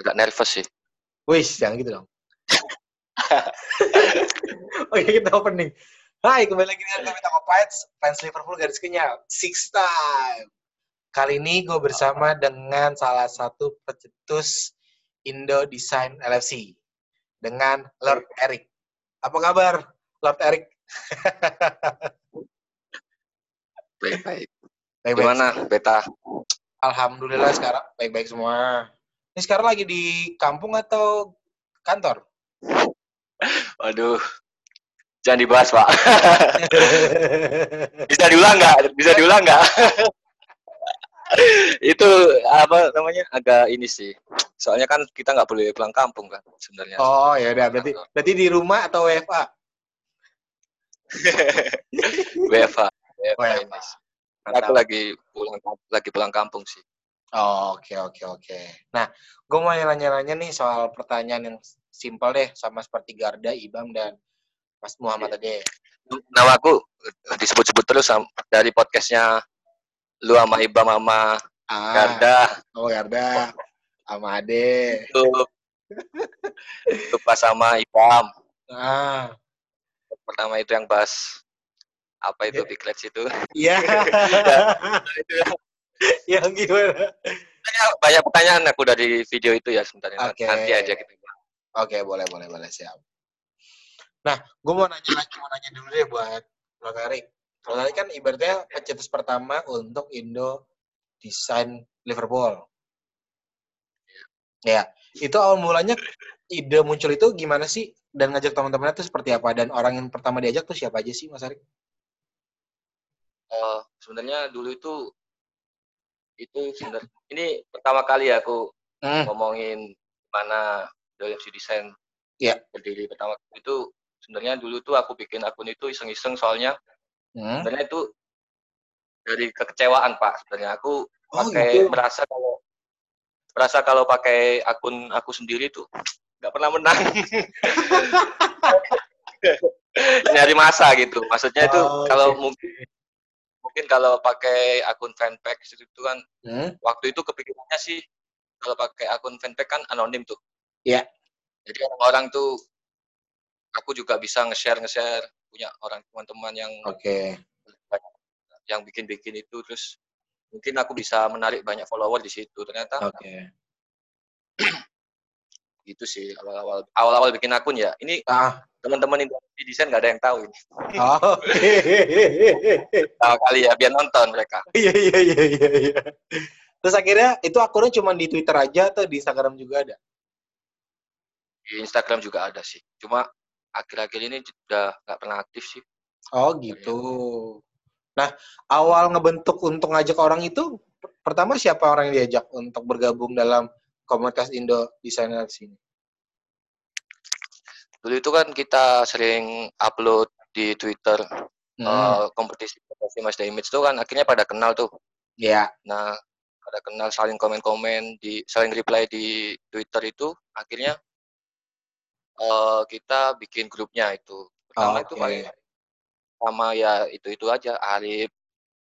agak nervous sih. Wih, jangan gitu dong. Oke, kita opening. Hai, kembali lagi dengan kami Tako Pites, fans Liverpool garis kenyal. Six time. Kali ini gue bersama dengan salah satu pencetus Indo Design LFC. Dengan Lord Eric. Apa kabar, Lord Eric? Baik-baik. Baik-baik. Gimana, Beta? Alhamdulillah sekarang baik-baik semua. Ini sekarang lagi di kampung atau kantor? Waduh. Jangan dibahas, Pak. Bisa diulang nggak? Bisa diulang nggak? itu apa namanya agak ini sih. Soalnya kan kita nggak boleh pulang kampung kan sebenarnya. oh, ya udah berarti berarti di rumah atau WFA? WFA. WFA WFA. ini. Aku lagi pulang lagi pulang kampung sih. Oh, oke oke oke. Nah, gue mau nanya-nanya nih soal pertanyaan yang simpel deh, sama seperti Garda, Ibam dan Mas Muhammad tadi. Nama aku disebut-sebut terus dari podcastnya lu sama Ibam sama Ah, Garda Oh, Garda. Sama Ade. itu pas sama Ibam Ah, pertama itu yang bahas apa itu Ya. big itu iya. yang gimana? banyak, banyak pertanyaan aku dari video itu ya sebenarnya Oke. nanti aja gitu Oke, boleh, boleh, boleh, siap. Nah, gue mau nanya lagi, mau nanya dulu deh buat. Kalau tadi kan ibaratnya pencetus pertama untuk Indo Design Liverpool. Ya, itu awal mulanya ide muncul itu gimana sih? Dan ngajak teman-temannya itu seperti apa? Dan orang yang pertama diajak tuh siapa aja sih, Mas Erik? Eh, sebenarnya dulu itu itu sebenarnya ini pertama kali aku Hmm, ngomongin mana WFC Design Iya. berdiri pertama kali itu sebenarnya dulu tuh aku bikin akun itu iseng-iseng soalnya hmm. sebenarnya itu dari kekecewaan pak sebenarnya aku Oh, pakai gitu. merasa kalau merasa kalau pakai akun aku sendiri tuh nggak pernah menang nyari masa gitu maksudnya itu Oh, kalau oke. mungkin mungkin kalau pakai akun fanpage itu kan Hmm, waktu itu kepikirannya sih kalau pakai akun fanpage kan anonim tuh Iya. jadi orang-orang tuh aku juga bisa nge-share nge-share punya orang teman-teman yang Oke. yang bikin-bikin itu terus mungkin aku bisa menarik banyak follower di situ ternyata Oke. Gitu sih awal-awal awal-awal bikin akun ya. Ini Ah, teman-teman Indonesia desain nggak ada yang tahu ini. Oh, tahu kali ya biar nonton mereka. Iya iya iya iya iya. Terus akhirnya itu akunnya cuma di Twitter aja atau di Instagram juga ada? di Instagram juga ada sih. Cuma akhir-akhir ini udah nggak pernah aktif sih. Oh gitu. Nah, awal ngebentuk untuk ngajak orang itu per- pertama siapa orang yang diajak untuk bergabung dalam komunitas Indo Designer sini? dulu itu kan kita sering upload di Twitter Hmm. eh, kompetisi kompetisi Mas The Image tuh kan akhirnya pada kenal tuh Ya. Nah, pada kenal saling komen-komen di saling reply di Twitter itu akhirnya eh kita bikin grupnya itu. Pertama itu Oke. paling sama ya itu-itu aja Arif,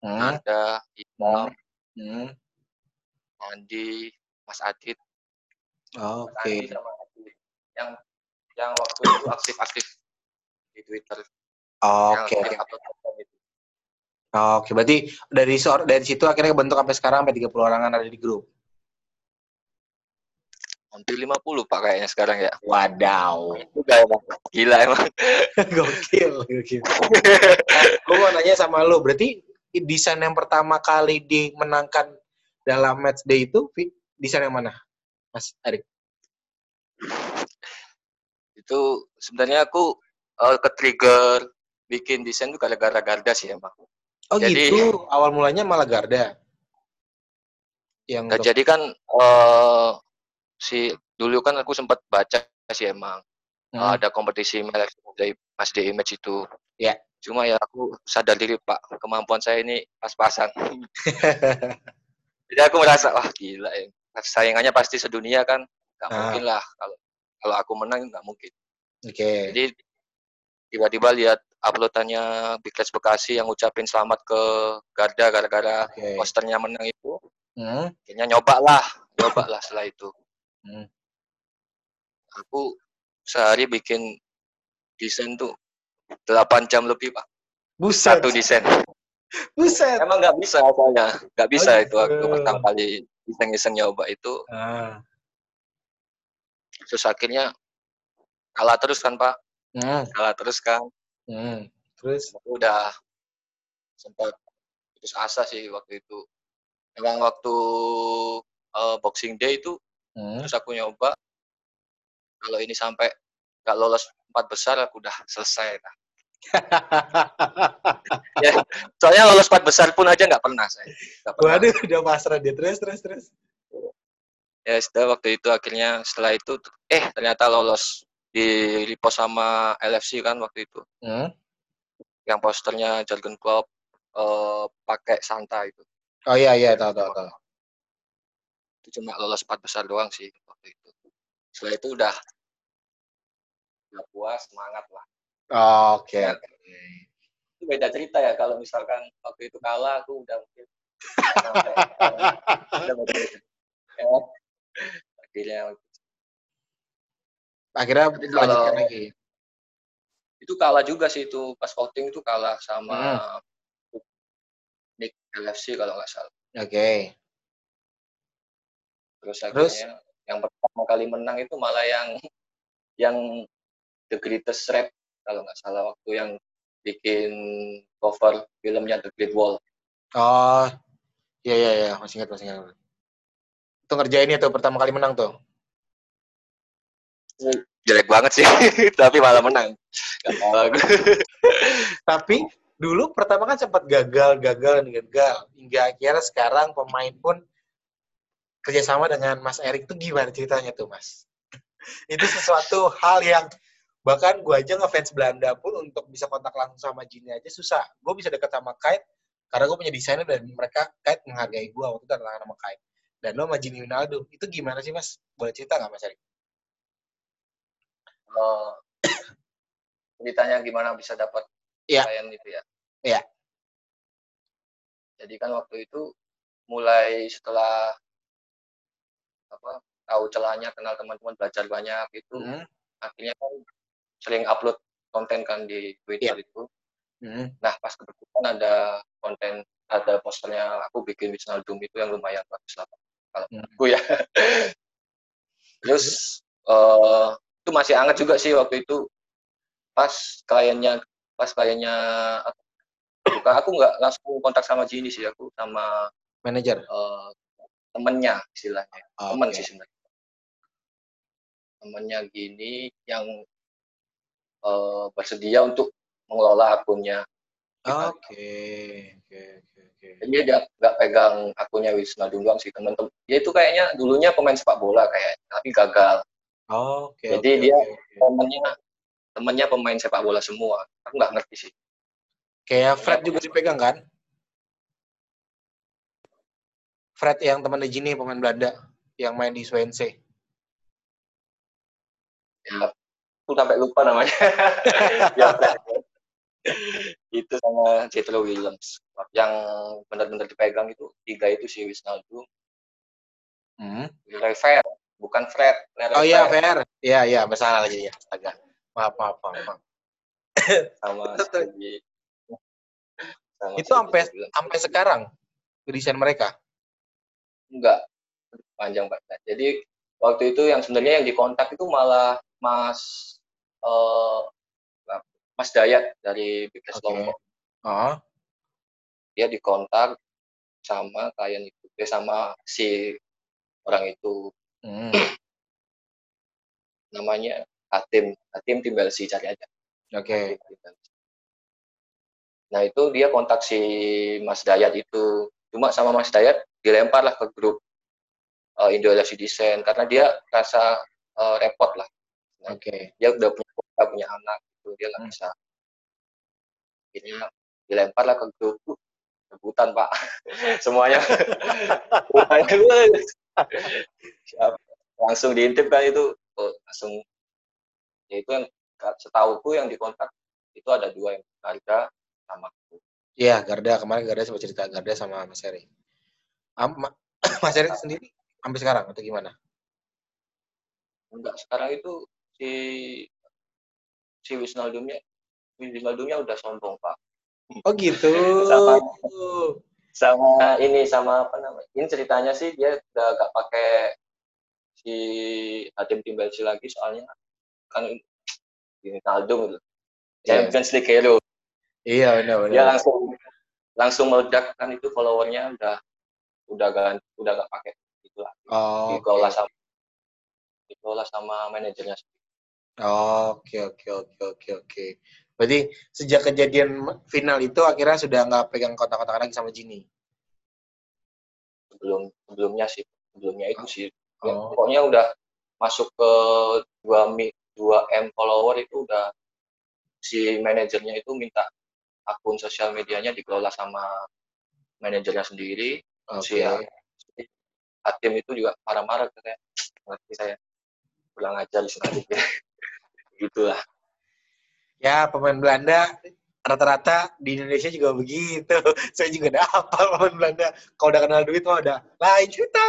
Hmm. ada Imam, Hmm. Andi, Mas Adit, Oke. Andi sama Adit. Yang yang waktu itu aktif-aktif di Twitter. Oke. aktif Oke. Oke. Berarti dari dari situ akhirnya bentuk sampai sekarang sampai 30 orangan ada di grup. Hampir 50 Pak kayaknya sekarang ya. Wadaw. Juga emang. Gila emang. gokil, gokil. Gue mau nanya sama lo, berarti desain yang pertama kali dimenangkan dalam match day itu desain yang mana, Mas Arik? itu sebenarnya aku eh, ke trigger bikin desain itu gara-gara Garda sih emang. Oh Jadi- gitu, awal mulanya malah Garda. Yang Nah, untuk- jadi kan eh si dulu kan aku sempat baca sih emang Hmm, ada kompetisi dari Mas The Image itu. Ya. Cuma ya aku sadar diri Pak, kemampuan saya ini pas-pasan. jadi aku merasa wah gila ya. Saingannya pasti sedunia kan. Gak Ah. mungkin lah kalau kalau aku menang nggak mungkin. Oke. Jadi tiba-tiba lihat uploadannya Big Let's Bekasi yang ngucapin selamat ke Garda gara-gara Oke. posternya menang itu Hmm, akhirnya nyoba lah nyoba lah setelah itu Hmm. Aku sehari bikin desain tuh 8 jam lebih, Pak. Buset. Satu desain. Buset. Emang nggak bisa soalnya. Nggak bisa Oh, itu waktu gitu. pertama kali iseng-iseng nyoba itu. Ah. Terus akhirnya kalah terus kan, Pak. Hmm. Kalah terus kan. Hmm. Terus Aku udah sempat putus asa sih waktu itu. Emang waktu eh, Boxing Day itu hmm. terus aku nyoba kalau ini sampai nggak lolos empat besar aku udah selesai nah. Ya, soalnya lolos empat besar pun aja nggak pernah saya nggak pernah. Waduh, udah pasrah dia. Terus, terus, terus. ya sudah waktu itu akhirnya setelah itu eh ternyata lolos di repost sama LFC kan waktu itu Hmm. yang posternya Jurgen Klopp eh, pakai Santa itu Oh iya, iya. Tahu, tahu, tahu. itu cuma lolos empat besar doang sih waktu itu setelah itu udah udah puas semangat lah Oke. Ya. itu beda cerita ya kalau misalkan waktu itu kalah aku udah mungkin. Ya, akhirnya Akhirnya lanjutkan lagi. itu kalah juga sih itu pas voting itu kalah sama Hmm. Nick LFC kalau nggak salah Oke. terus Terus? akhirnya yang pertama kali menang itu malah yang yang The Greatest Rap kalau nggak salah waktu yang bikin cover filmnya The Great Wall Oh, iya, iya, iya. Masih ingat, masih ingat. Itu ngerjain itu pertama kali menang tuh. jelek banget sih tapi malah menang. Tapi dulu pertama kan sempat gagal, gagal, gagal. Hingga akhirnya sekarang pemain pun kerjasama dengan Mas Erik tuh gimana ceritanya tuh Mas? itu sesuatu hal yang bahkan gue aja ngefans Belanda pun untuk bisa kontak langsung sama Gini aja susah. Gue bisa dekat sama Kite karena gue punya desainer dan mereka Kite menghargai gue waktu itu adalah nama Kite. Dan lo sama Gini Winaldo, itu gimana sih Mas? Boleh cerita nggak Mas Erik? Eh, ceritanya gimana bisa dapat Iya. klien itu ya Iya. jadi kan waktu itu mulai setelah apa tahu celahnya kenal teman-teman belajar banyak itu Hmm. akhirnya kan sering upload konten kan di Twitter Iya. itu Hmm. nah pas kebetulan ada konten ada posternya aku bikin Wisnaldum itu yang lumayan bagus lah kalau Hmm. aku ya terus eh, itu masih hangat juga sih waktu itu pas kliennya pas kliennya bukan aku nggak langsung kontak sama Gini sih aku sama Manager. eh, temennya istilahnya teman Oke. sih sebenarnya temennya Gini yang eh, bersedia untuk mengelola akunnya Oke. Oke, oke, oke. Jadi dia nggak pegang akunnya Wisma doang sih teman-teman. Dia itu kayaknya dulunya pemain sepak bola kayak, tapi gagal. Oke. Jadi dia-. Temennya temennya pemain sepak bola semua. Aku nggak ngerti sih. Kayak Fred juga dipegang kan? Fred yang teman Gini pemain Belanda yang main di Swansea. Ya, aku sampai lupa namanya. ya, itu sama Jethro Williams. Yang benar-benar dipegang itu tiga itu si Wisnaldum, Hmm. Fair, bukan Fred. Leroy Oh iya, Fair. Iya, iya, bersalah lagi ya. Astaga. Maaf, maaf, maaf. maaf. sama si sama Itu sampai sampai sekarang desain mereka. enggak panjang banget. Jadi waktu itu yang sebenarnya yang dikontak itu malah Mas eh, Mas Dayat dari Big Rest Oke. Lombok. Oh, Dia dikontak sama klien itu, dia sama si orang itu hmm. namanya Hatim, Hatim Timbelsi cari aja. oke. Timbelsi. Nah itu dia kontak si Mas Dayat itu, cuma sama Mas Dayat dilemparlah ke grup uh, Indo LFC Design karena dia rasa eh, repot lah. Oke. dia udah punya udah punya anak gitu dia nggak Hmm. bisa. Akhirnya dilempar lah ke grup rebutan pak. Semuanya. Langsung diintip kan itu oh, langsung. Ya itu yang setauku yang dikontak itu ada dua yang harga sama aku. Iya, Garda. Kemarin Garda sempat cerita Garda sama Mas Eri. Mas Eri sendiri sampai sekarang atau gimana? enggak sekarang itu si si Wisnaldumnya Wisnaldumnya udah sombong pak Oh gitu. Sama. sama ini sama apa namanya ini ceritanya sih dia udah gak pakai si Hatim Timbalsi lagi soalnya kan ini Naldum gitu Iya. Champions League hero Iya benar benar. dia langsung langsung meledak kan itu followernya udah udah gak udah gak pakai itu lah Oh, dikelola oke. sama dikelola sama manajernya Oke oke oke oke oke. Berarti sejak kejadian final itu akhirnya sudah nggak pegang kontak-kontak lagi sama Gini. sebelum sebelumnya sih sebelumnya itu sih Ya, Oh. pokoknya udah masuk ke 2 mi 2 m follower itu udah si manajernya itu minta akun sosial medianya dikelola sama manajernya sendiri Oke. si Hatim itu juga marah-marah katanya ngerti saya pulang aja di sini gitulah Ya pemain Belanda rata-rata di Indonesia juga begitu. Saya juga udah hafal pemain Belanda. Kalau udah kenal duit mah udah lain cerita.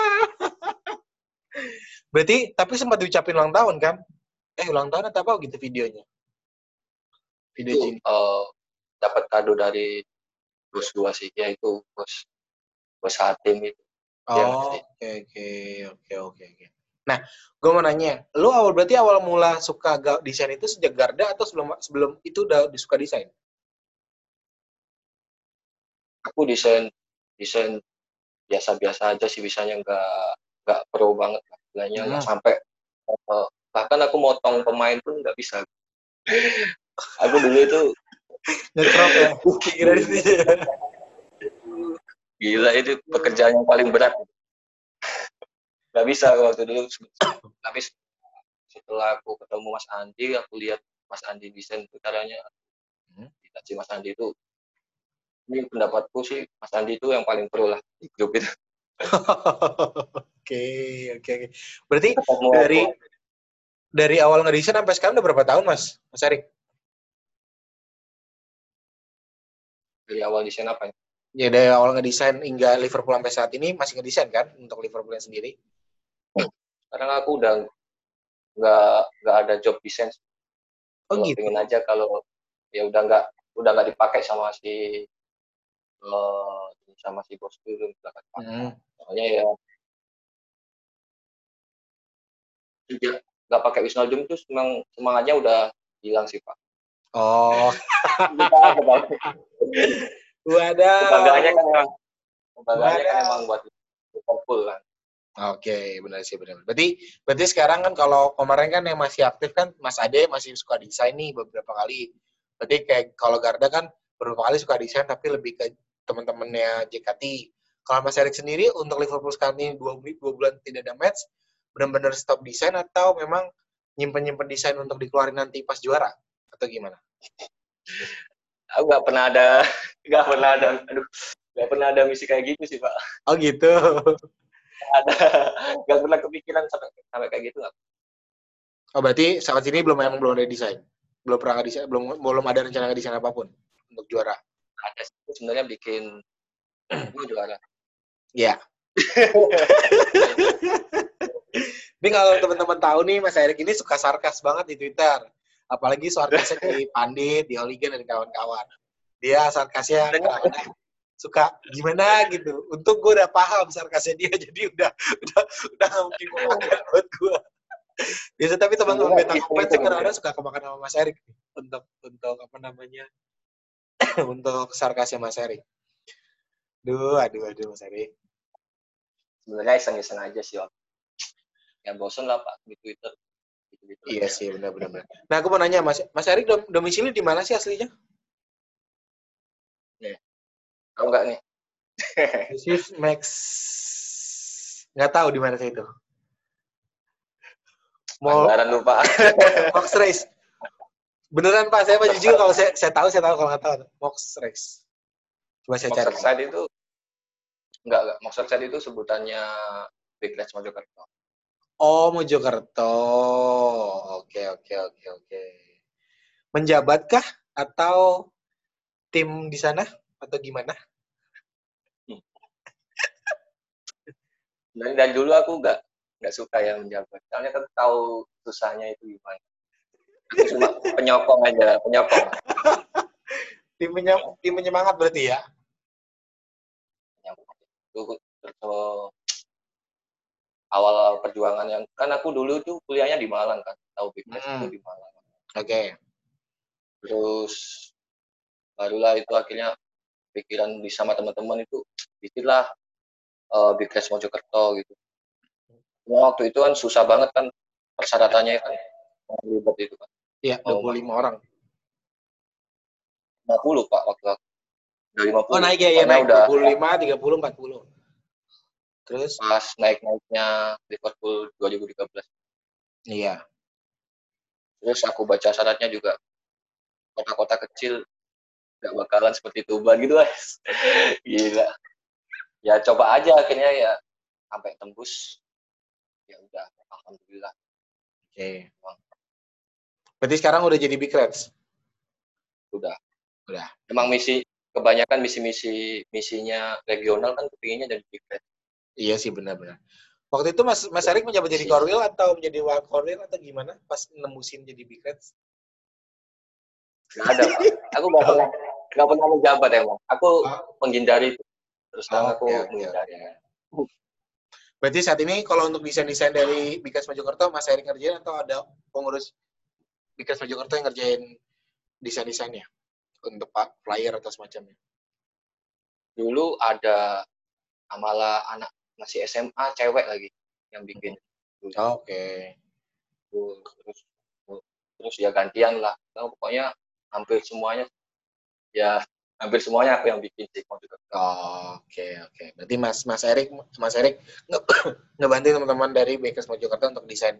Berarti tapi sempat diucapin ulang tahun kan? Eh ulang tahun atau apa gitu videonya? Video itu eh, dapat kado dari bos gua sih yaitu bos bos Hatim itu Iya, Oh, oke oke oke oke. Nah, gue mau nanya, lu awal berarti awal mula suka desain itu sejak Garda atau sebelum sebelum itu udah disuka desain? aku desain desain biasa-biasa aja sih bisanya nggak nggak pro banget lah. Istilahnya nggak Hmm. sampai bahkan aku motong pemain pun nggak bisa aku dulu itu Ngekrop ya? Kira itu. gila itu pekerjaan yang paling berat nggak bisa waktu dulu tapi setelah aku ketemu Mas Andi aku lihat Mas Andi desain putarannya Hmm. tidak sih Mas Andi itu ini pendapatku sih Mas Andi itu yang paling pro lah di grup itu Oke, oke, oke. Berarti Ketemu dari dari awal ngedesain sampai sekarang udah berapa tahun, Mas? Mas Erik? dari awal desain apa ya? Ya dari awal ngedesain hingga Liverpool sampai saat ini masih ngedesain kan untuk Liverpool sendiri? Sekarang aku udah nggak nggak ada job desain Oh gitu. pengen aja kalau ya udah nggak udah nggak dipakai sama si eh, sama si bos dulu nggak dipakai. Hmm. soalnya ya nggak pakai Wisnaldum itu memang semangatnya udah hilang sih pak Oh, kebanggaannya wadah. kan memang kebanggaannya kan memang buat Liverpool kan Oke, benar sih benar. Berarti berarti sekarang kan kalau kemarin kan yang masih aktif kan Mas Ade masih suka desain nih beberapa kali. Berarti kayak kalau Garda kan beberapa kali suka desain tapi lebih ke teman-temannya JKT. Kalau Mas Erik sendiri untuk Liverpool sekarang ini dua, dua bulan tidak ada match, benar-benar stop desain atau memang nyimpen-nyimpen desain untuk dikeluarin nanti pas juara atau gimana? aku nggak pernah ada nggak pernah ada aduh nggak pernah ada misi kayak gitu sih pak Oh gitu. Ada nggak pernah kepikiran sampai sampai kayak gitu nggak Oh berarti saat ini belum memang belum ada desain, belum pernah desain, belum belum ada rencana desain apa pun untuk juara. ada sih sebenarnya bikin gue juara Iya. Ini kalau teman-teman tahu nih, Mas Erik ini suka sarkas banget di Twitter. Apalagi sarkasnya di Pandit, di Oligan, dan kawan-kawan. Dia sarkasnya suka gimana gitu. Untung gue udah paham sarkasnya dia, jadi udah udah udah nggak mungkin kemakan buat gue. Biasa tapi teman-teman beta kompet sih kadang-kadang suka kemakan sama Mas Erik untuk untuk apa namanya untuk sarkasnya Mas Erik. Duh, aduh, aduh Mas Erik. sebenarnya iseng-iseng aja sih Om. ya bosen lah pak di Twitter gitu-gitu Iya aja. sih, benar-benar. Nah, aku mau nanya, Mas, Mas Erik dom domisili di mana sih aslinya? Tahu nggak nih This is Max. Nggak tahu di mana saya itu. Mau anggaran lupa Mox Race. Beneran Pak, saya maju juga kalau saya, saya tahu, saya tahu kalau nggak tahu. Mox Race. Coba saya cari. Moxer Side itu enggak enggak Moxer Side itu sebutannya Big Reds Mojokerto Oh, Mojokerto. Oke, oke, oke, oke. Menjabatkah atau tim di sana atau gimana? dari dari dulu aku nggak nggak suka yang menjabat. Soalnya kan tahu susahnya itu gimana. Cuma penyokong aja, penyokong. Tim, tim penyemangat berarti ya? Itu awal perjuangan yang kan aku dulu tuh kuliahnya di Malang kan, tahu Match Hmm. itu di Malang. Oke. Terus barulah itu akhirnya pikiran di sama teman-teman itu bikinlah uh, Big Match Mojokerto gitu. Cuma waktu itu kan susah banget kan persyaratannya kan ribet itu kan. Iya, 25 orang. 50 Pak waktu aku. Dari 50. Oh, naik ya, ya naik. udah 25, 30, 40. Terus? pas naik-naiknya Liverpool 2013. Iya. Terus aku baca syaratnya juga kota-kota kecil nggak bakalan seperti Tuban gitu guys. Gila. Ya coba aja akhirnya ya sampai tembus. Ya udah, alhamdulillah. Oke. Berarti sekarang udah jadi Big Reds? Udah. Udah. Emang misi kebanyakan misi-misi misinya regional kan kepinginnya jadi big Red. Iya sih, benar-benar. Waktu itu Mas Mas Erik menjabat jadi Iya. Korwil atau menjadi Wild Korwil atau gimana pas nembusin jadi Big Reds? Nggak ada. Aku nggak pernah nggak pernah menjabat emang. Aku Ah. menghindari itu. Terus Oh, aku oke, menghindari. Berarti saat ini kalau untuk desain-desain dari Bikas Mojokerto, Mas Erik ngerjain atau ada pengurus Bikas Mojokerto yang ngerjain desain-desainnya untuk pak flyer atau semacamnya? Dulu ada malah anak masih SMA cewek lagi yang bikin. Oke. terus terus ya gantian lah Nah, pokoknya hampir semuanya ya hampir semuanya aku yang bikin sih juga Oh, Oke, oke. Berarti Mas Mas Erik Mas Erik nge- ngebantu teman-teman dari Bikas Mojokerto untuk desain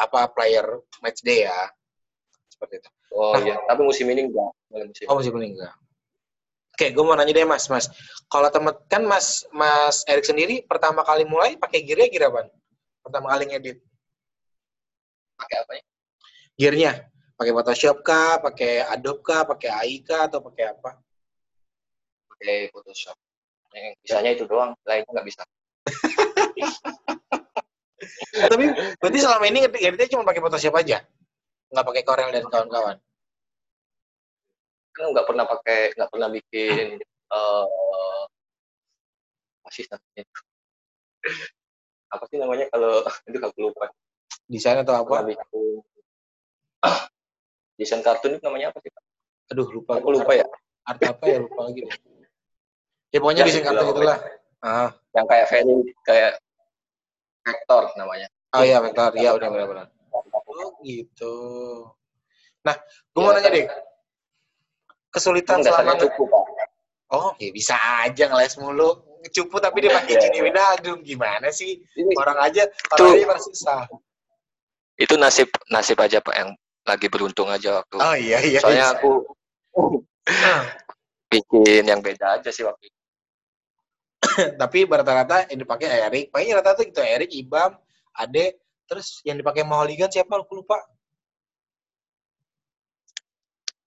apa player match day ya. Seperti itu. oh Nah. iya tapi musim ini enggak musim Oh masih kuning enggak? Oke, gue mau nanya deh mas, mas. Kalau temen kan mas mas Erik sendiri pertama kali mulai pakai gearnya gear apa? Pertama kali ngedit pakai apa ya gearnya, pakai Photoshop kah, pakai Adobe kah, pakai AI kah, atau pakai apa? pakai Photoshop. Bisanya itu doang. Lainnya nggak bisa. Tapi berarti selama ini ngedit ngeditnya cuma pakai Photoshop aja, nggak pakai Corel dan kawan-kawan. kan nggak pernah pakai nggak pernah bikin eh apa sih namanya? Apa sih namanya kalau itu aku lupa. Desain atau apa? bikin desain kartun itu namanya apa sih Pak? Aduh lupa. aku lupa ya Art apa ya lupa lagi deh. Ya pokoknya Ya, desain kartu itulah, gitulah. Ah, yang kayak very kayak vektor namanya oh iya vektor, iya udah benar-benar. Oh gitu. Nah, gue mau nanya deh, kesulitan selama cukup pak Oh, ya bisa aja ngeles mulu. Cupu tapi dia pakai Iya, Gini iya. Wijnaldum. Gimana sih? ini Orang aja, Tuh. orang aja susah. itu nasib nasib aja pak yang lagi beruntung aja waktu Oh iya, iya. soalnya iya. aku bikin yang beda aja sih waktu itu tapi rata-rata yang dipakai Erik. Paling rata-rata gitu, Erik, Ibam, Ade, terus yang dipakai Maholigan siapa? Aku lupa.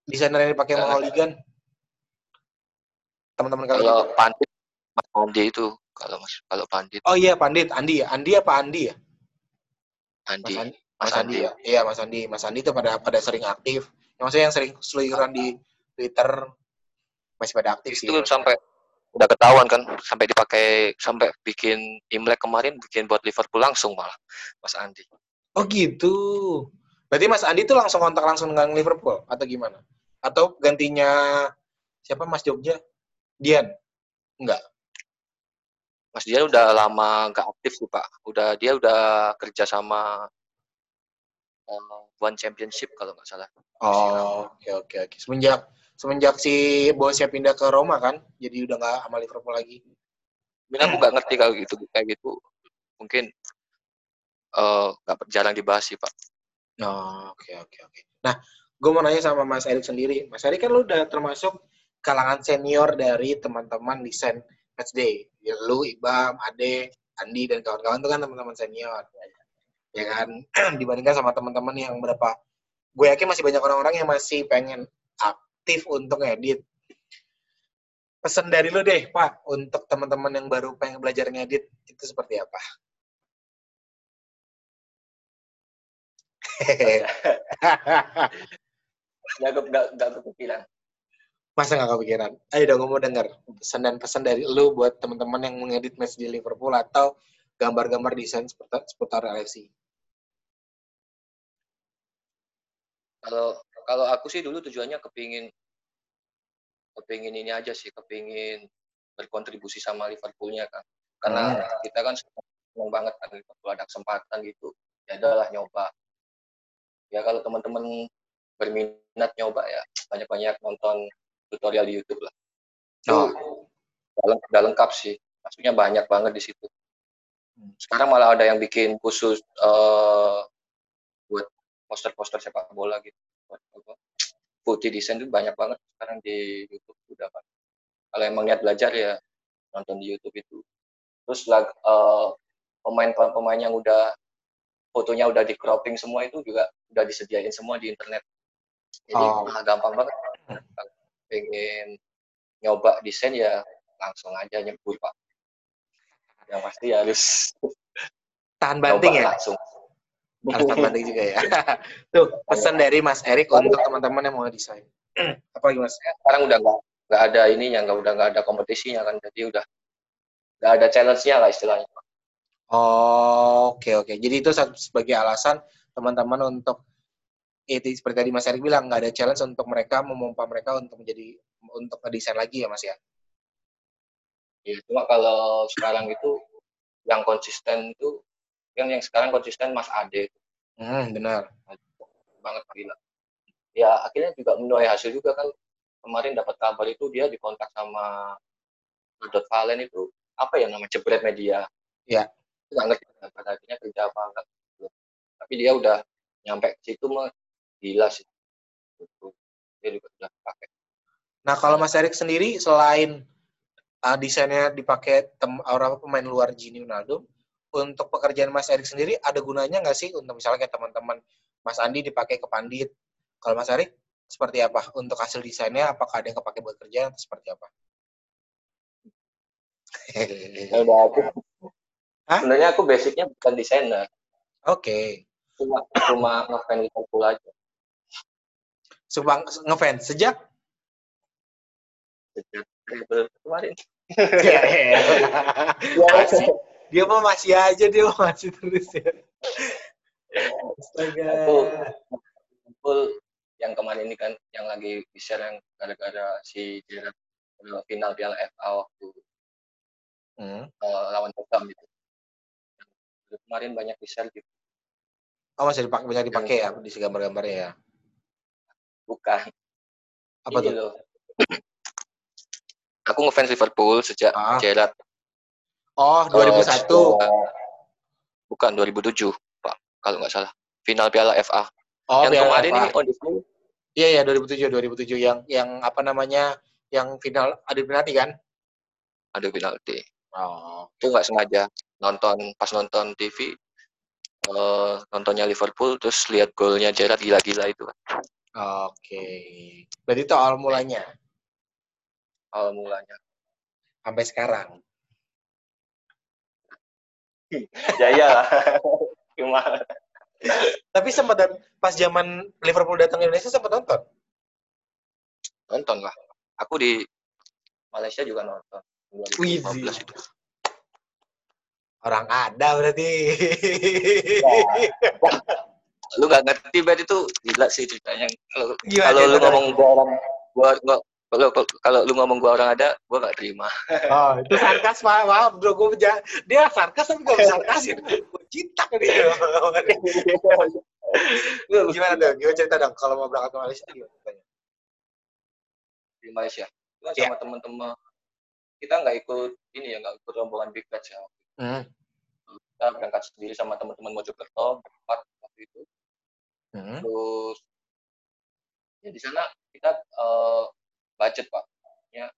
Desainer yang dipakai Eh. Maholigan. Teman-teman kalian. kalau pandit mas Andi itu kalau mas kalau pandit Oh iya, Pandit, Andi ya. Andi apa Andi ya? Andi Mas Andi. Mas Mas Andi ya. Iya, Mas Andi. Mas Andi itu pada pada sering aktif. Yang maksudnya yang sering seluyuran di Twitter masih pada aktif sih. itu sampai udah ketahuan kan sampai dipakai sampai bikin Imlek kemarin bikin buat Liverpool langsung malah Mas Andi Oh gitu. Berarti Mas Andi tuh langsung kontak langsung dengan Liverpool atau gimana? Atau gantinya siapa Mas Jogja? Dian? Enggak. Mas Dian udah lama nggak aktif sih Pak udah dia udah kerja sama One Championship kalau nggak salah Oh, oke oke oke. Semenjak semenjak si bosnya pindah ke Roma kan, jadi udah nggak sama Liverpool lagi. Mungkin aku nggak ngerti kalau gitu kayak gitu mungkin eh, nggak jarang dibahas sih Pak Oh, oke oke oke. Nah, gue mau nanya sama Mas Erik sendiri. Mas Erik kan lu udah termasuk kalangan senior dari teman-teman desain match day. Ya, lu, Ibam, Ade, Andi dan kawan-kawan itu kan teman-teman senior. Ya kan? Dibandingkan sama teman-teman yang berapa gue yakin masih banyak orang-orang yang masih pengen aktif untuk ngedit. Pesan dari lu deh, Pak, untuk teman-teman yang baru pengen belajar ngedit itu seperti apa? nggak nggak nggak kepikiran Masa nggak kepikiran? Ayo dong, gue mau denger pesan dan pesan dari lu buat teman-teman yang mengedit match di Liverpool atau gambar-gambar desain seputar, seputar LFC. Kalau kalau aku sih dulu tujuannya kepingin kepingin ini aja sih kepingin berkontribusi sama Liverpoolnya kan karena kita kan seneng banget kan Liverpool ada kesempatan gitu ya adalah nyoba. Ya kalau teman-teman berminat nyoba ya banyak-banyak nonton tutorial di YouTube lah. Oh. udah leng- udah lengkap sih maksudnya banyak banget di situ. Sekarang malah ada yang bikin khusus buat poster-poster sepak bola gitu. Putih desain itu banyak banget sekarang di YouTube udah Pak. kalau emang niat belajar ya nonton di YouTube itu. Terus lag, eh, pemain-pemain yang udah fotonya udah di cropping semua itu juga udah disediain semua di internet. Jadi Oh. gampang banget. Kalau pengen nyoba desain ya langsung aja nyebur pak. Yang pasti harus Tahan banting ya? langsung Harus tahan banting juga ya. Tuh, pesan dari Mas Erik untuk teman-teman yang mau desain. Apa lagi Mas? sekarang udah nggak nggak ada ininya nggak udah nggak ada kompetisinya kan jadi udah nggak ada challenge-nya lah istilahnya Oh, oke oke. Jadi itu sebagai alasan teman-teman untuk itu seperti tadi Mas Erik bilang nggak ada challenge untuk mereka memompa mereka untuk menjadi untuk ngedesain lagi ya Mas ya. ya, cuma kalau sekarang itu yang konsisten itu yang yang sekarang konsisten Mas Ade Hmm, benar. banget gila. Ya akhirnya juga menuai hasil juga kan. Kemarin dapat kabar itu dia dikontak sama Dot Valen itu. Apa ya nama jebret media. Ya. Itu nggak ngerti pada akhirnya kerja apa enggak tapi dia udah nyampe ke situ mah gila sih. Gitu. dia juga udah pakai. Nah, kalau Mas Erik sendiri selain uh, desainnya dipakai tem orang pemain luar Gini Ronaldo, untuk pekerjaan Mas Erik sendiri ada gunanya nggak sih untuk misalnya kayak teman-teman Mas Andi dipakai ke Pandit? Kalau Mas Erik seperti apa untuk hasil desainnya? Apakah ada yang kepake buat kerjaan atau seperti apa? Ya udah aku Hah? sebenarnya aku basicnya bukan desainer Oke. cuma cuma ngefans Liverpool aja Subang ngefans sejak sejak kemarin ya, ya. Dia mah masih aja dia mah masih terus ya. Astaga. Aku Liverpool yang kemarin ini kan yang lagi di-share yang gara-gara si Gerrard eh, final Piala FA waktu Hmm. eh, lawan Tottenham. Yang Kemarin banyak di-share gitu. Oh masih dipakai banyak dipakai ya di gambar-gambarnya ya. Bukan. Apa Ini tuh? loh. Aku ngefans Liverpool sejak Ah. Oh, eh, 2001. eh, bukan 2007, Pak. Kalau nggak salah. Final Piala FA. Oh, yang Piala kemarin FA. ini on the field, Iya, iya 2007, 2007 yang yang apa namanya? Yang final adu penalti kan? ada penalti. Oh. Itu nggak sengaja nonton pas nonton TV eh, nontonnya Liverpool terus lihat golnya Gerrard gila-gila itu Oke. Berarti itu awal mulanya awal mulanya. sampai sekarang. Ya iyalah. Gimana? Tapi sempat pas zaman Liverpool datang ke Indonesia sempat nonton. Nonton lah. Aku di Malaysia juga nonton. Wih, 2015 itu. Orang ada berarti. Lu nggak ngerti berarti itu gila sih ceritanya. Kalau kalau lu ngomong gua orang gua, gua kalau kalau lu ngomong gua orang ada, gua nggak terima. Oh, itu sarkas Pak. Maaf, bro. Gue dia sarkas tapi gak bisa sarkasin. Gue cinta dia. Gimana tuh? Gimana cerita dong kalau mau berangkat ke Malaysia gimana ceritanya? di Malaysia. Iya. sama teman-teman kita nggak ikut ini ya nggak ikut rombongan Big Batch ya. Hmm. Kita berangkat sendiri sama teman-teman Mojokerto berempat waktu itu. Hmm. Terus ya di sana kita eh, budget pak. Ya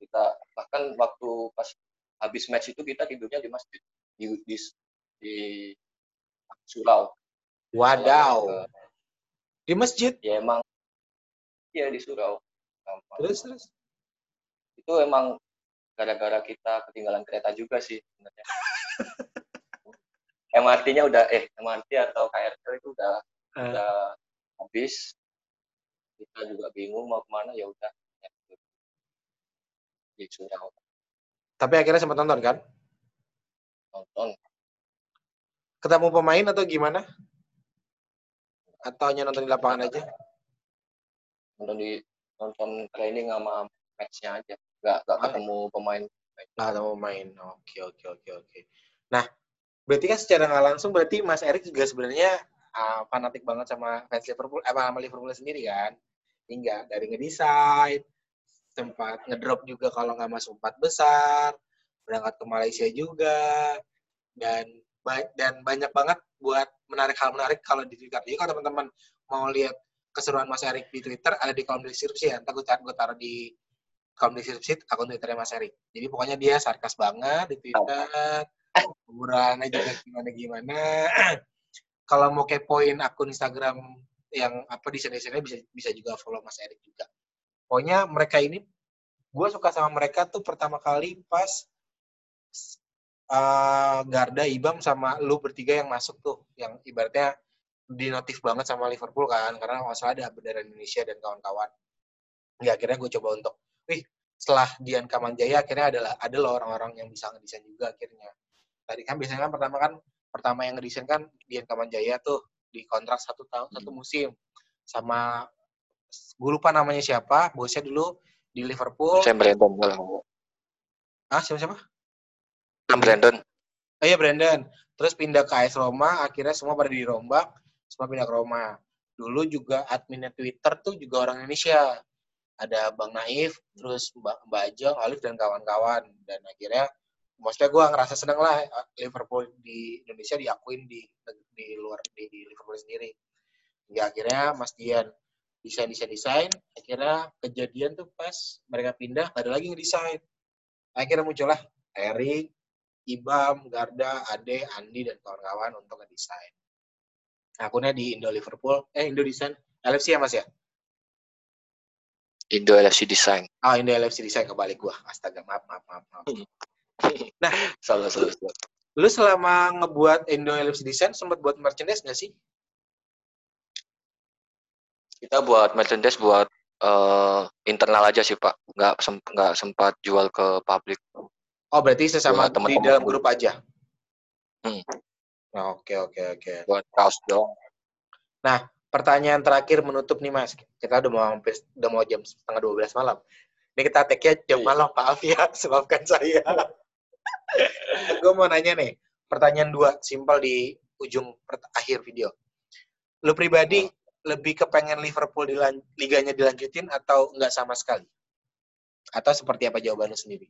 kita bahkan waktu pas habis match itu kita tidurnya di masjid di di, di surau. Wadaw. Di masjid. Ya emang iya di surau. Gampang. Terus terus. itu emang gara-gara kita ketinggalan kereta juga sih sebenarnya. MRT-nya udah eh MRT atau KRL itu udah habis kita juga bingung mau ke mana ya udah di Surau Tapi akhirnya sempat nonton kan? nonton Ketemu pemain atau gimana? Atau hanya nonton di lapangan aja? nonton di nonton training sama matchnya aja nggak nggak Ah. ketemu pemain Nggak ketemu pemain. Oke, oke, oke, oke. Nah, berarti kan secara nggak langsung berarti Mas Erik juga sebenarnya ah, fanatik banget sama fans Liverpool, eh, sama Liverpool sendiri kan? Hingga dari ngedesain, sempat ngedrop juga kalau nggak masuk empat besar, berangkat ke Malaysia juga, dan dan banyak banget buat menarik hal menarik kalau di Twitter. Jadi kalau teman-teman mau lihat keseruan Mas Erik di Twitter ada di kolom deskripsi ya. Ntar gue taruh di kolom deskripsi akun Twitternya Mas Erik. Jadi pokoknya dia sarkas banget di Twitter, hiburannya juga gimana-gimana. kalau mau kepoin akun Instagram yang apa desain-desainnya bisa bisa juga follow Mas Erik juga. Pokoknya mereka ini gue suka sama mereka tuh pertama kali pas uh, Garda, Ibam sama lu bertiga yang masuk tuh, yang ibaratnya dinotif banget sama Liverpool kan, karena nggak salah ada bendera Indonesia dan kawan-kawan. Ya akhirnya gue coba untuk, wih setelah Dian Kamanjaya akhirnya adalah ada loh orang-orang yang bisa ngedesain juga akhirnya. Tadi kan biasanya kan pertama kan pertama yang ngedesain kan Dian Kamanjaya tuh di kontrak satu tahun satu musim. Sama gue lupa namanya siapa bosnya dulu di Liverpool. Saya Brandon kalau ah siapa siapa? Sam Brandon. Oh iya Brandon. Terus pindah ke AS Roma akhirnya semua pada dirombak semua pindah ke Roma. Dulu juga adminnya Twitter tuh juga orang Indonesia. Ada Bang Naif terus Mbak Mbak Ajeng Alif dan kawan-kawan. Dan akhirnya maksudnya gue ngerasa seneng lah Liverpool di Indonesia diakuin di di luar di, di Liverpool sendiri hingga akhirnya Mas Dian desain desain desain akhirnya kejadian tuh pas mereka pindah ada lagi ngedesain akhirnya muncullah Erik Ibam, Garda, Ade, Andi, dan kawan-kawan untuk ngedesain. Akunnya di Indo Liverpool, eh Indo Design, LFC ya mas ya? Indo LFC Design Ah Indo LFC Design kebalik gua. Astaga maaf maaf maaf. maaf. Salah salah salah. Lu selama ngebuat Indo LFC Design sempat buat merchandise nggak sih? kita buat merchandise buat eh, internal aja sih pak nggak sem- nggak sempat jual ke publik Oh berarti sesama Buat di teman-teman. dalam grup aja? Hmm. Nah, Oke oke oke. buat kaos doang Pertanyaan terakhir menutup nih mas. Kita udah mau hampir udah mau jam setengah 12 malam. Ini kita take-nya jam Iya. malam, maaf ya, sebabkan saya. Gue mau nanya nih, pertanyaan dua, simpel di ujung akhir video. Lu pribadi lebih kepengen Liverpool dilan liganya dilanjutin atau enggak sama sekali? Atau seperti apa jawaban lu sendiri?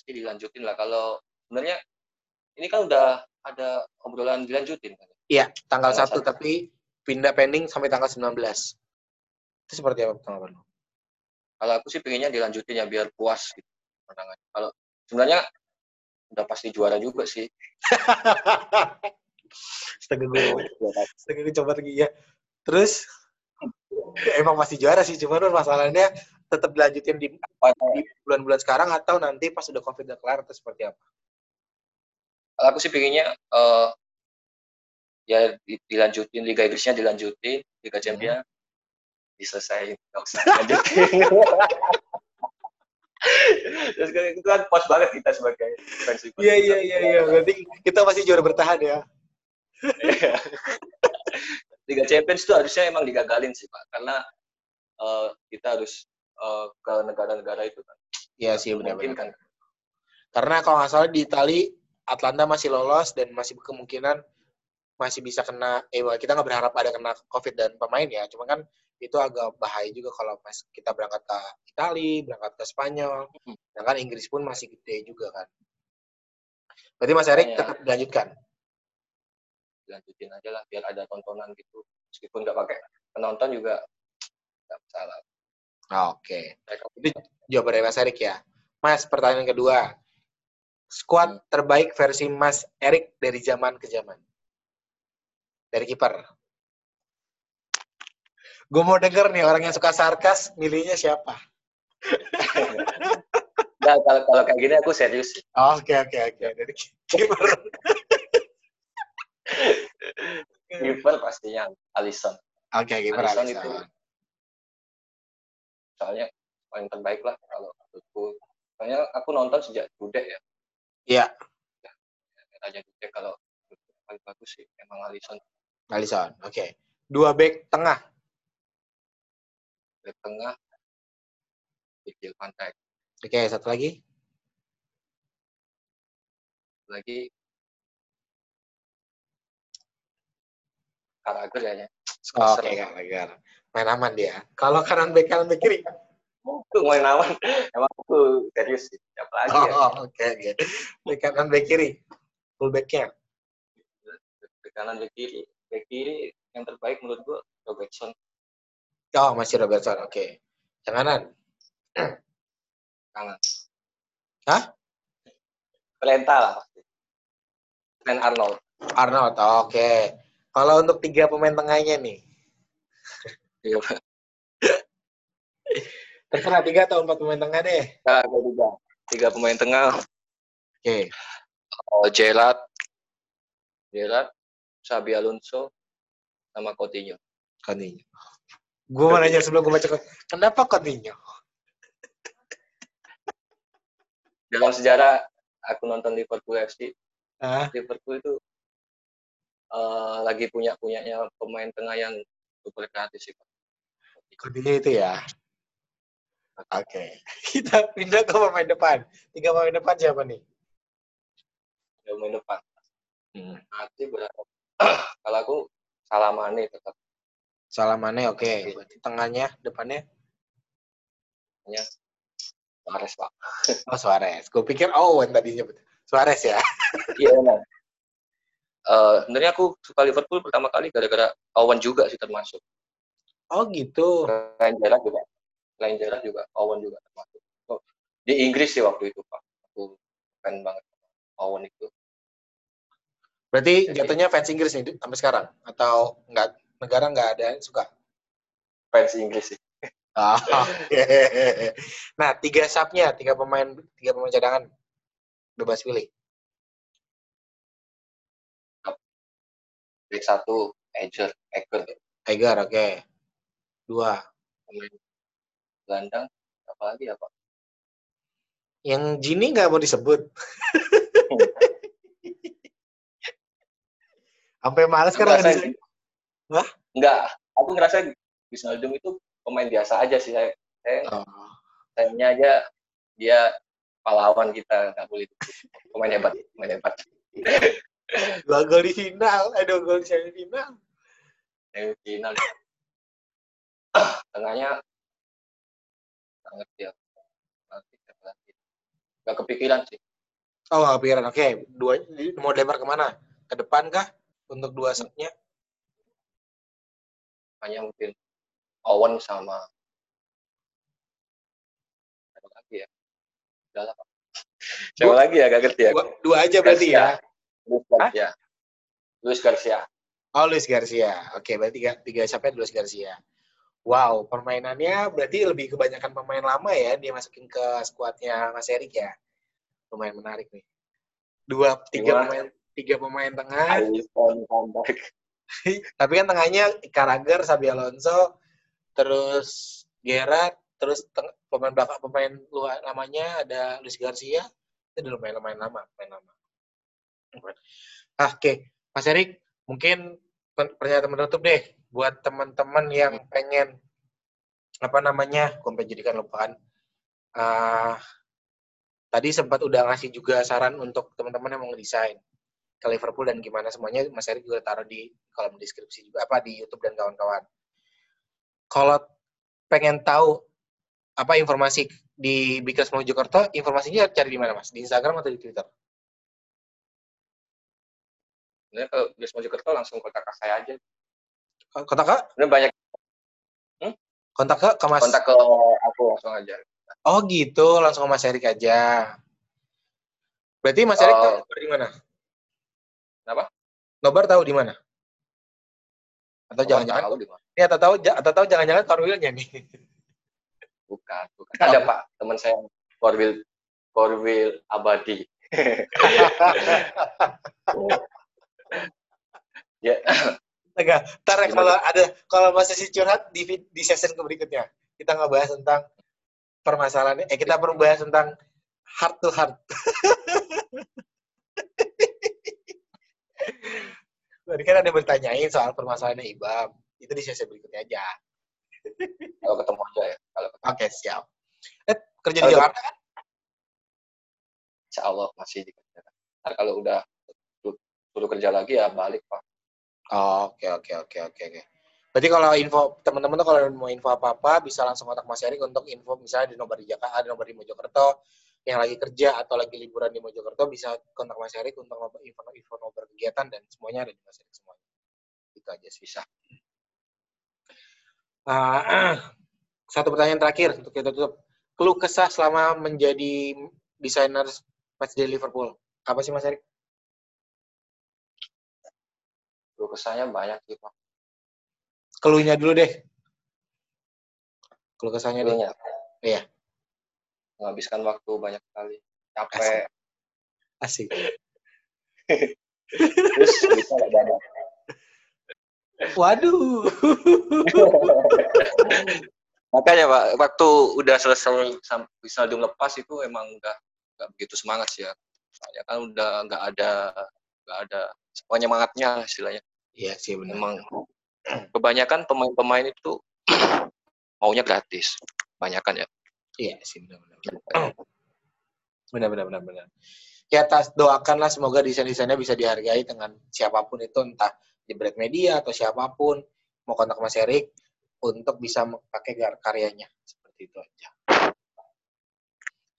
pasti dilanjutin lah kalau sebenarnya ini kan udah ada obrolan dilanjutin kan Iya, tanggal Tanggal 1 satu. tapi pindah pending sampai tanggal 19. Itu seperti apa tanggapan lu? kalau aku sih pengennya dilanjutin ya biar puas gitu kalau sebenarnya udah pasti juara juga sih. Astaga gue, astaga gue coba lagi ya. Terus emang masih juara sih, cuman masalahnya tetap dilanjutin di, bulan-bulan sekarang atau nanti pas udah covid udah kelar atau seperti apa? kalau aku sih pengennya eh, ya di- dilanjutin Liga Inggrisnya dilanjutin Liga Champions diselesain. Nggak usah lanjutin Terus kan itu kan puas banget kita sebagai fans Liverpool. Iya iya iya iya, berarti kita masih juara bertahan ya. Iya. Liga Champions itu harusnya emang digagalin sih pak, karena eh, kita harus eh, ke negara-negara itu kan. Iya sih benar-benar. kan. Karena kalau nggak salah di Itali Atlanta masih lolos dan masih kemungkinan masih bisa kena eh kita nggak berharap ada kena covid dan pemain ya. Cuma kan itu agak bahaya juga kalau pas kita berangkat ke Itali berangkat ke Spanyol. Hmm. dan kan Inggris pun masih gede juga kan. Berarti Mas Erik Makanya- tetap dilanjutkan? Dilanjutin aja lah, biar ada tontonan gitu. Meskipun nggak pakai penonton juga nggak masalah. oke. Itu jawaban dari Mas Erik ya. Mas pertanyaan kedua. Squad Hmm. terbaik versi Mas Erik dari zaman ke zaman dari kiper gue mau denger nih orang yang suka sarkas milihnya siapa Nah, kalau kalau kayak gini aku serius. Oke oke oke dari kiper. Kiper pastinya Alisson. Oke, kiper Alisson Alisson. itu soalnya paling terbaik lah kalau menurutku. Soalnya aku nonton sejak Dudek ya. Iya, Raja Dudek kalau paling bagus sih emang Alisson. Alisson. Oke. Dua back tengah. Di tengah van Dijk. Oke, satu lagi. Lagi Carragher ya. Oke, Lagar. Main aman dia. Kalau kanan back kanan back kiri. Itu main aman. Emang aku serius sih. Siapa lagi Oh, ya? oh, oke oke. Back kanan back kiri. Full backnya. Bek kanan bek kiri. Kiri yang terbaik menurut gua Robertson. Oh, masih Robertson. Oke. Yang kanan. Kanan. Hah? Trenta lah pasti. Dan Arnold. Arnold. Oke. Kalau untuk tiga pemain tengahnya nih. Iya. Terserah tiga atau empat pemain tengah deh. Nah, ada tiga. Tiga pemain tengah. Oke. Oh, Gerrard. Gerrard. Xabi Alonso. Sama Coutinho. Coutinho. Gue mau nanya sebelum gue baca. Kenapa Coutinho? Dalam sejarah aku nonton Liverpool FC. Ah, Liverpool itu eh, lagi punya punyanya pemain tengah yang super kreatif sih. Coutinho itu ya. Oke. Kita pindah ke pemain depan. Tiga pemain depan siapa nih? Dia main depan. Hmm. Nanti berapa? Kalau aku Salamane tetap Salamane oke. Berarti tengahnya, depannya Mahrez Pak. oh Suarez. Gue pikir Owen tadi nyebut. Suarez ya. Iya benar. Eh, sebenarnya aku suka Liverpool pertama kali gara-gara Owen juga sih termasuk. Oh gitu. Lain jarak juga. Lain jarak juga Owen juga termasuk. Oh, di Inggris sih waktu itu Pak. Aku fan banget Owen itu. Berarti Jadi- jatuhnya fans Inggris nih sampai sekarang atau enggak negara nggak ada yang suka? Fans Inggris sih. Ah, oke. Nah, tiga subnya, tiga pemain, tiga pemain cadangan, bebas pilih. Back satu Edger, Eger, Tiger, oke. Dua. pemain gelandang. Apa lagi ya Pak? Yang Gini nggak mau disebut. Sampai males kan ngerasa- disebut. Hah? Enggak, aku ngerasa Wijnaldum itu pemain biasa aja sih. Saya, saya Oh. sayangnya aja dia pahlawan kita nggak boleh pemain hebat, pemain hebat. Dua gol di final, eh dua gol di semifinal. Yang final. Tengahnya nggak ngerti ya. Nggak kepikiran sih. Oh, nggak kepikiran. Oke, dua mau lempar ke mana? Ke depan kah? Untuk dua subnya? Hanya mungkin Owen sama siapa lagi ya? Udah lah, Pak. Siapa lagi ya? Gak ngerti ya. Dua, dua aja berarti ya. Luis Garcia. Luis Garcia. Oh, Luis Garcia. Oke, berarti tiga, tiga sampai Luis Garcia. Wow, permainannya berarti lebih kebanyakan pemain lama ya dia masukin ke skuadnya Mas Erik ya. Lumayan menarik nih. Dua, tiga Gimana? pemain, tiga pemain tengah. Tapi kan tengahnya Carragher, Xabi Alonso, terus Gerrard, terus pemain belakang pemain luar namanya ada Luis Garcia. Itu udah lumayan lumayan lama, lumayan lama. Ah, Oke, Mas Erik, mungkin pernyataan menutup deh buat teman-teman yang pengen apa namanya, gue jadikan lupaan. Ah, tadi sempat udah ngasih juga saran untuk teman-teman yang mau ngedesain ke Liverpool dan gimana semuanya Mas Erik juga taruh di kolom deskripsi juga apa di YouTube dan kawan-kawan. Kalau pengen tahu apa informasi di Bikers Mojokerto, informasinya cari di mana Mas? Di Instagram atau di Twitter? Sebenarnya kalau Luis Mojokerto langsung kontak ke saya aja. Kontak ke Sebenarnya banyak kontak ke, ke Mas. kontak ke aku langsung aja. Oh gitu, langsung ke Mas Erik aja. Berarti Mas Erik Oh. di mana? Kenapa? Nobar tahu di mana? Atau jangan-jangan tahu di mana? ini atau tahu atau tahu jangan-jangan Corwil-nya nih. Bukan, bukan. Ada Pak, teman saya Korwil Korwil Abadi. ya, Enggak, ntar ya kalau ada kalau masih si curhat di di session berikutnya kita nggak bahas tentang permasalahan eh kita perlu bahas tentang heart to heart. Tadi kan ada yang bertanyain soal permasalahannya Ibam. Itu di sesi berikutnya aja. Kalau ketemu aja ya. Kalau ketemu. Oke, siap. Eh, kerja di Jakarta kan? Insya Allah masih di kerja. Nah, kalau udah suruh kerja lagi ya balik Pak. Oke, oke, oke, oke, oke. Berarti kalau info teman-teman tuh kalau mau info apa-apa bisa langsung kontak Mas Erik untuk info misalnya di nomor di Jakarta, di nomor di Mojokerto yang lagi kerja atau lagi liburan di Mojokerto bisa kontak Mas Erik untuk info info nomor kegiatan dan semuanya ada di Mas Erik semuanya. Itu aja sih. Bisa. Uh, satu pertanyaan terakhir untuk kita tutup. Keluh kesah selama menjadi desainer matchday Liverpool. Apa sih Mas Erik? Keluh kesahnya banyak sih Pak keluhnya dulu deh. Keluh kesahnya deh. Iya. Menghabiskan waktu banyak kali. Capek. Asik. Asik. Terus bisa ada. Waduh. Makanya Pak, waktu udah selesai bisa dum lepas itu emang udah nggak begitu semangat sih ya. Soalnya kan udah nggak ada nggak ada penyemangatnya istilahnya. Iya sih benar. Emang kebanyakan pemain-pemain itu maunya gratis. Kebanyakan ya. Iya sih benar-benar. Benar-benar benar-benar. Ya tas doakanlah semoga desain-desainnya bisa dihargai dengan siapa pun itu entah di Bread Media atau siapa pun mau kontak Mas Erik untuk bisa pakai karyanya seperti itu aja.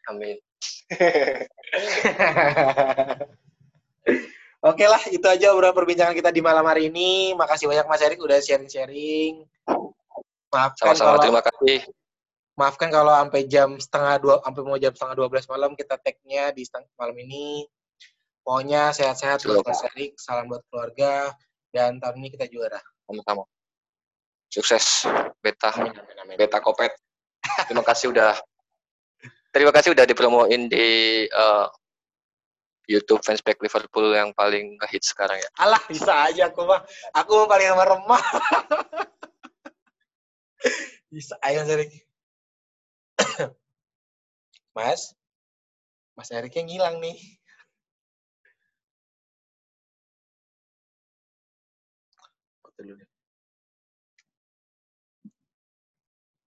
Amin. Oke lah, itu aja beberapa perbincangan kita di malam hari ini. Makasih banyak Mas Erik udah sharing-sharing. Maafkan Sama-sama, kalau, terima kasih. Maafkan kalau sampai jam setengah dua, sampai mau jam setengah dua belas malam kita tag-nya di malam ini. Pokoknya sehat-sehat buat Mas Erik, salam buat keluarga, dan tahun ini kita juara. Sama-sama. Sukses, Beta. Amin, amin, amin. Beta Kopet. Terima kasih udah terima kasih udah dipromoin di uh, YouTube fansback Liverpool yang paling hits sekarang ya. Alah, bisa aja aku mah. Aku paling remah. bisa ayo Erik. Mas, Mas Eriknya ngilang nih.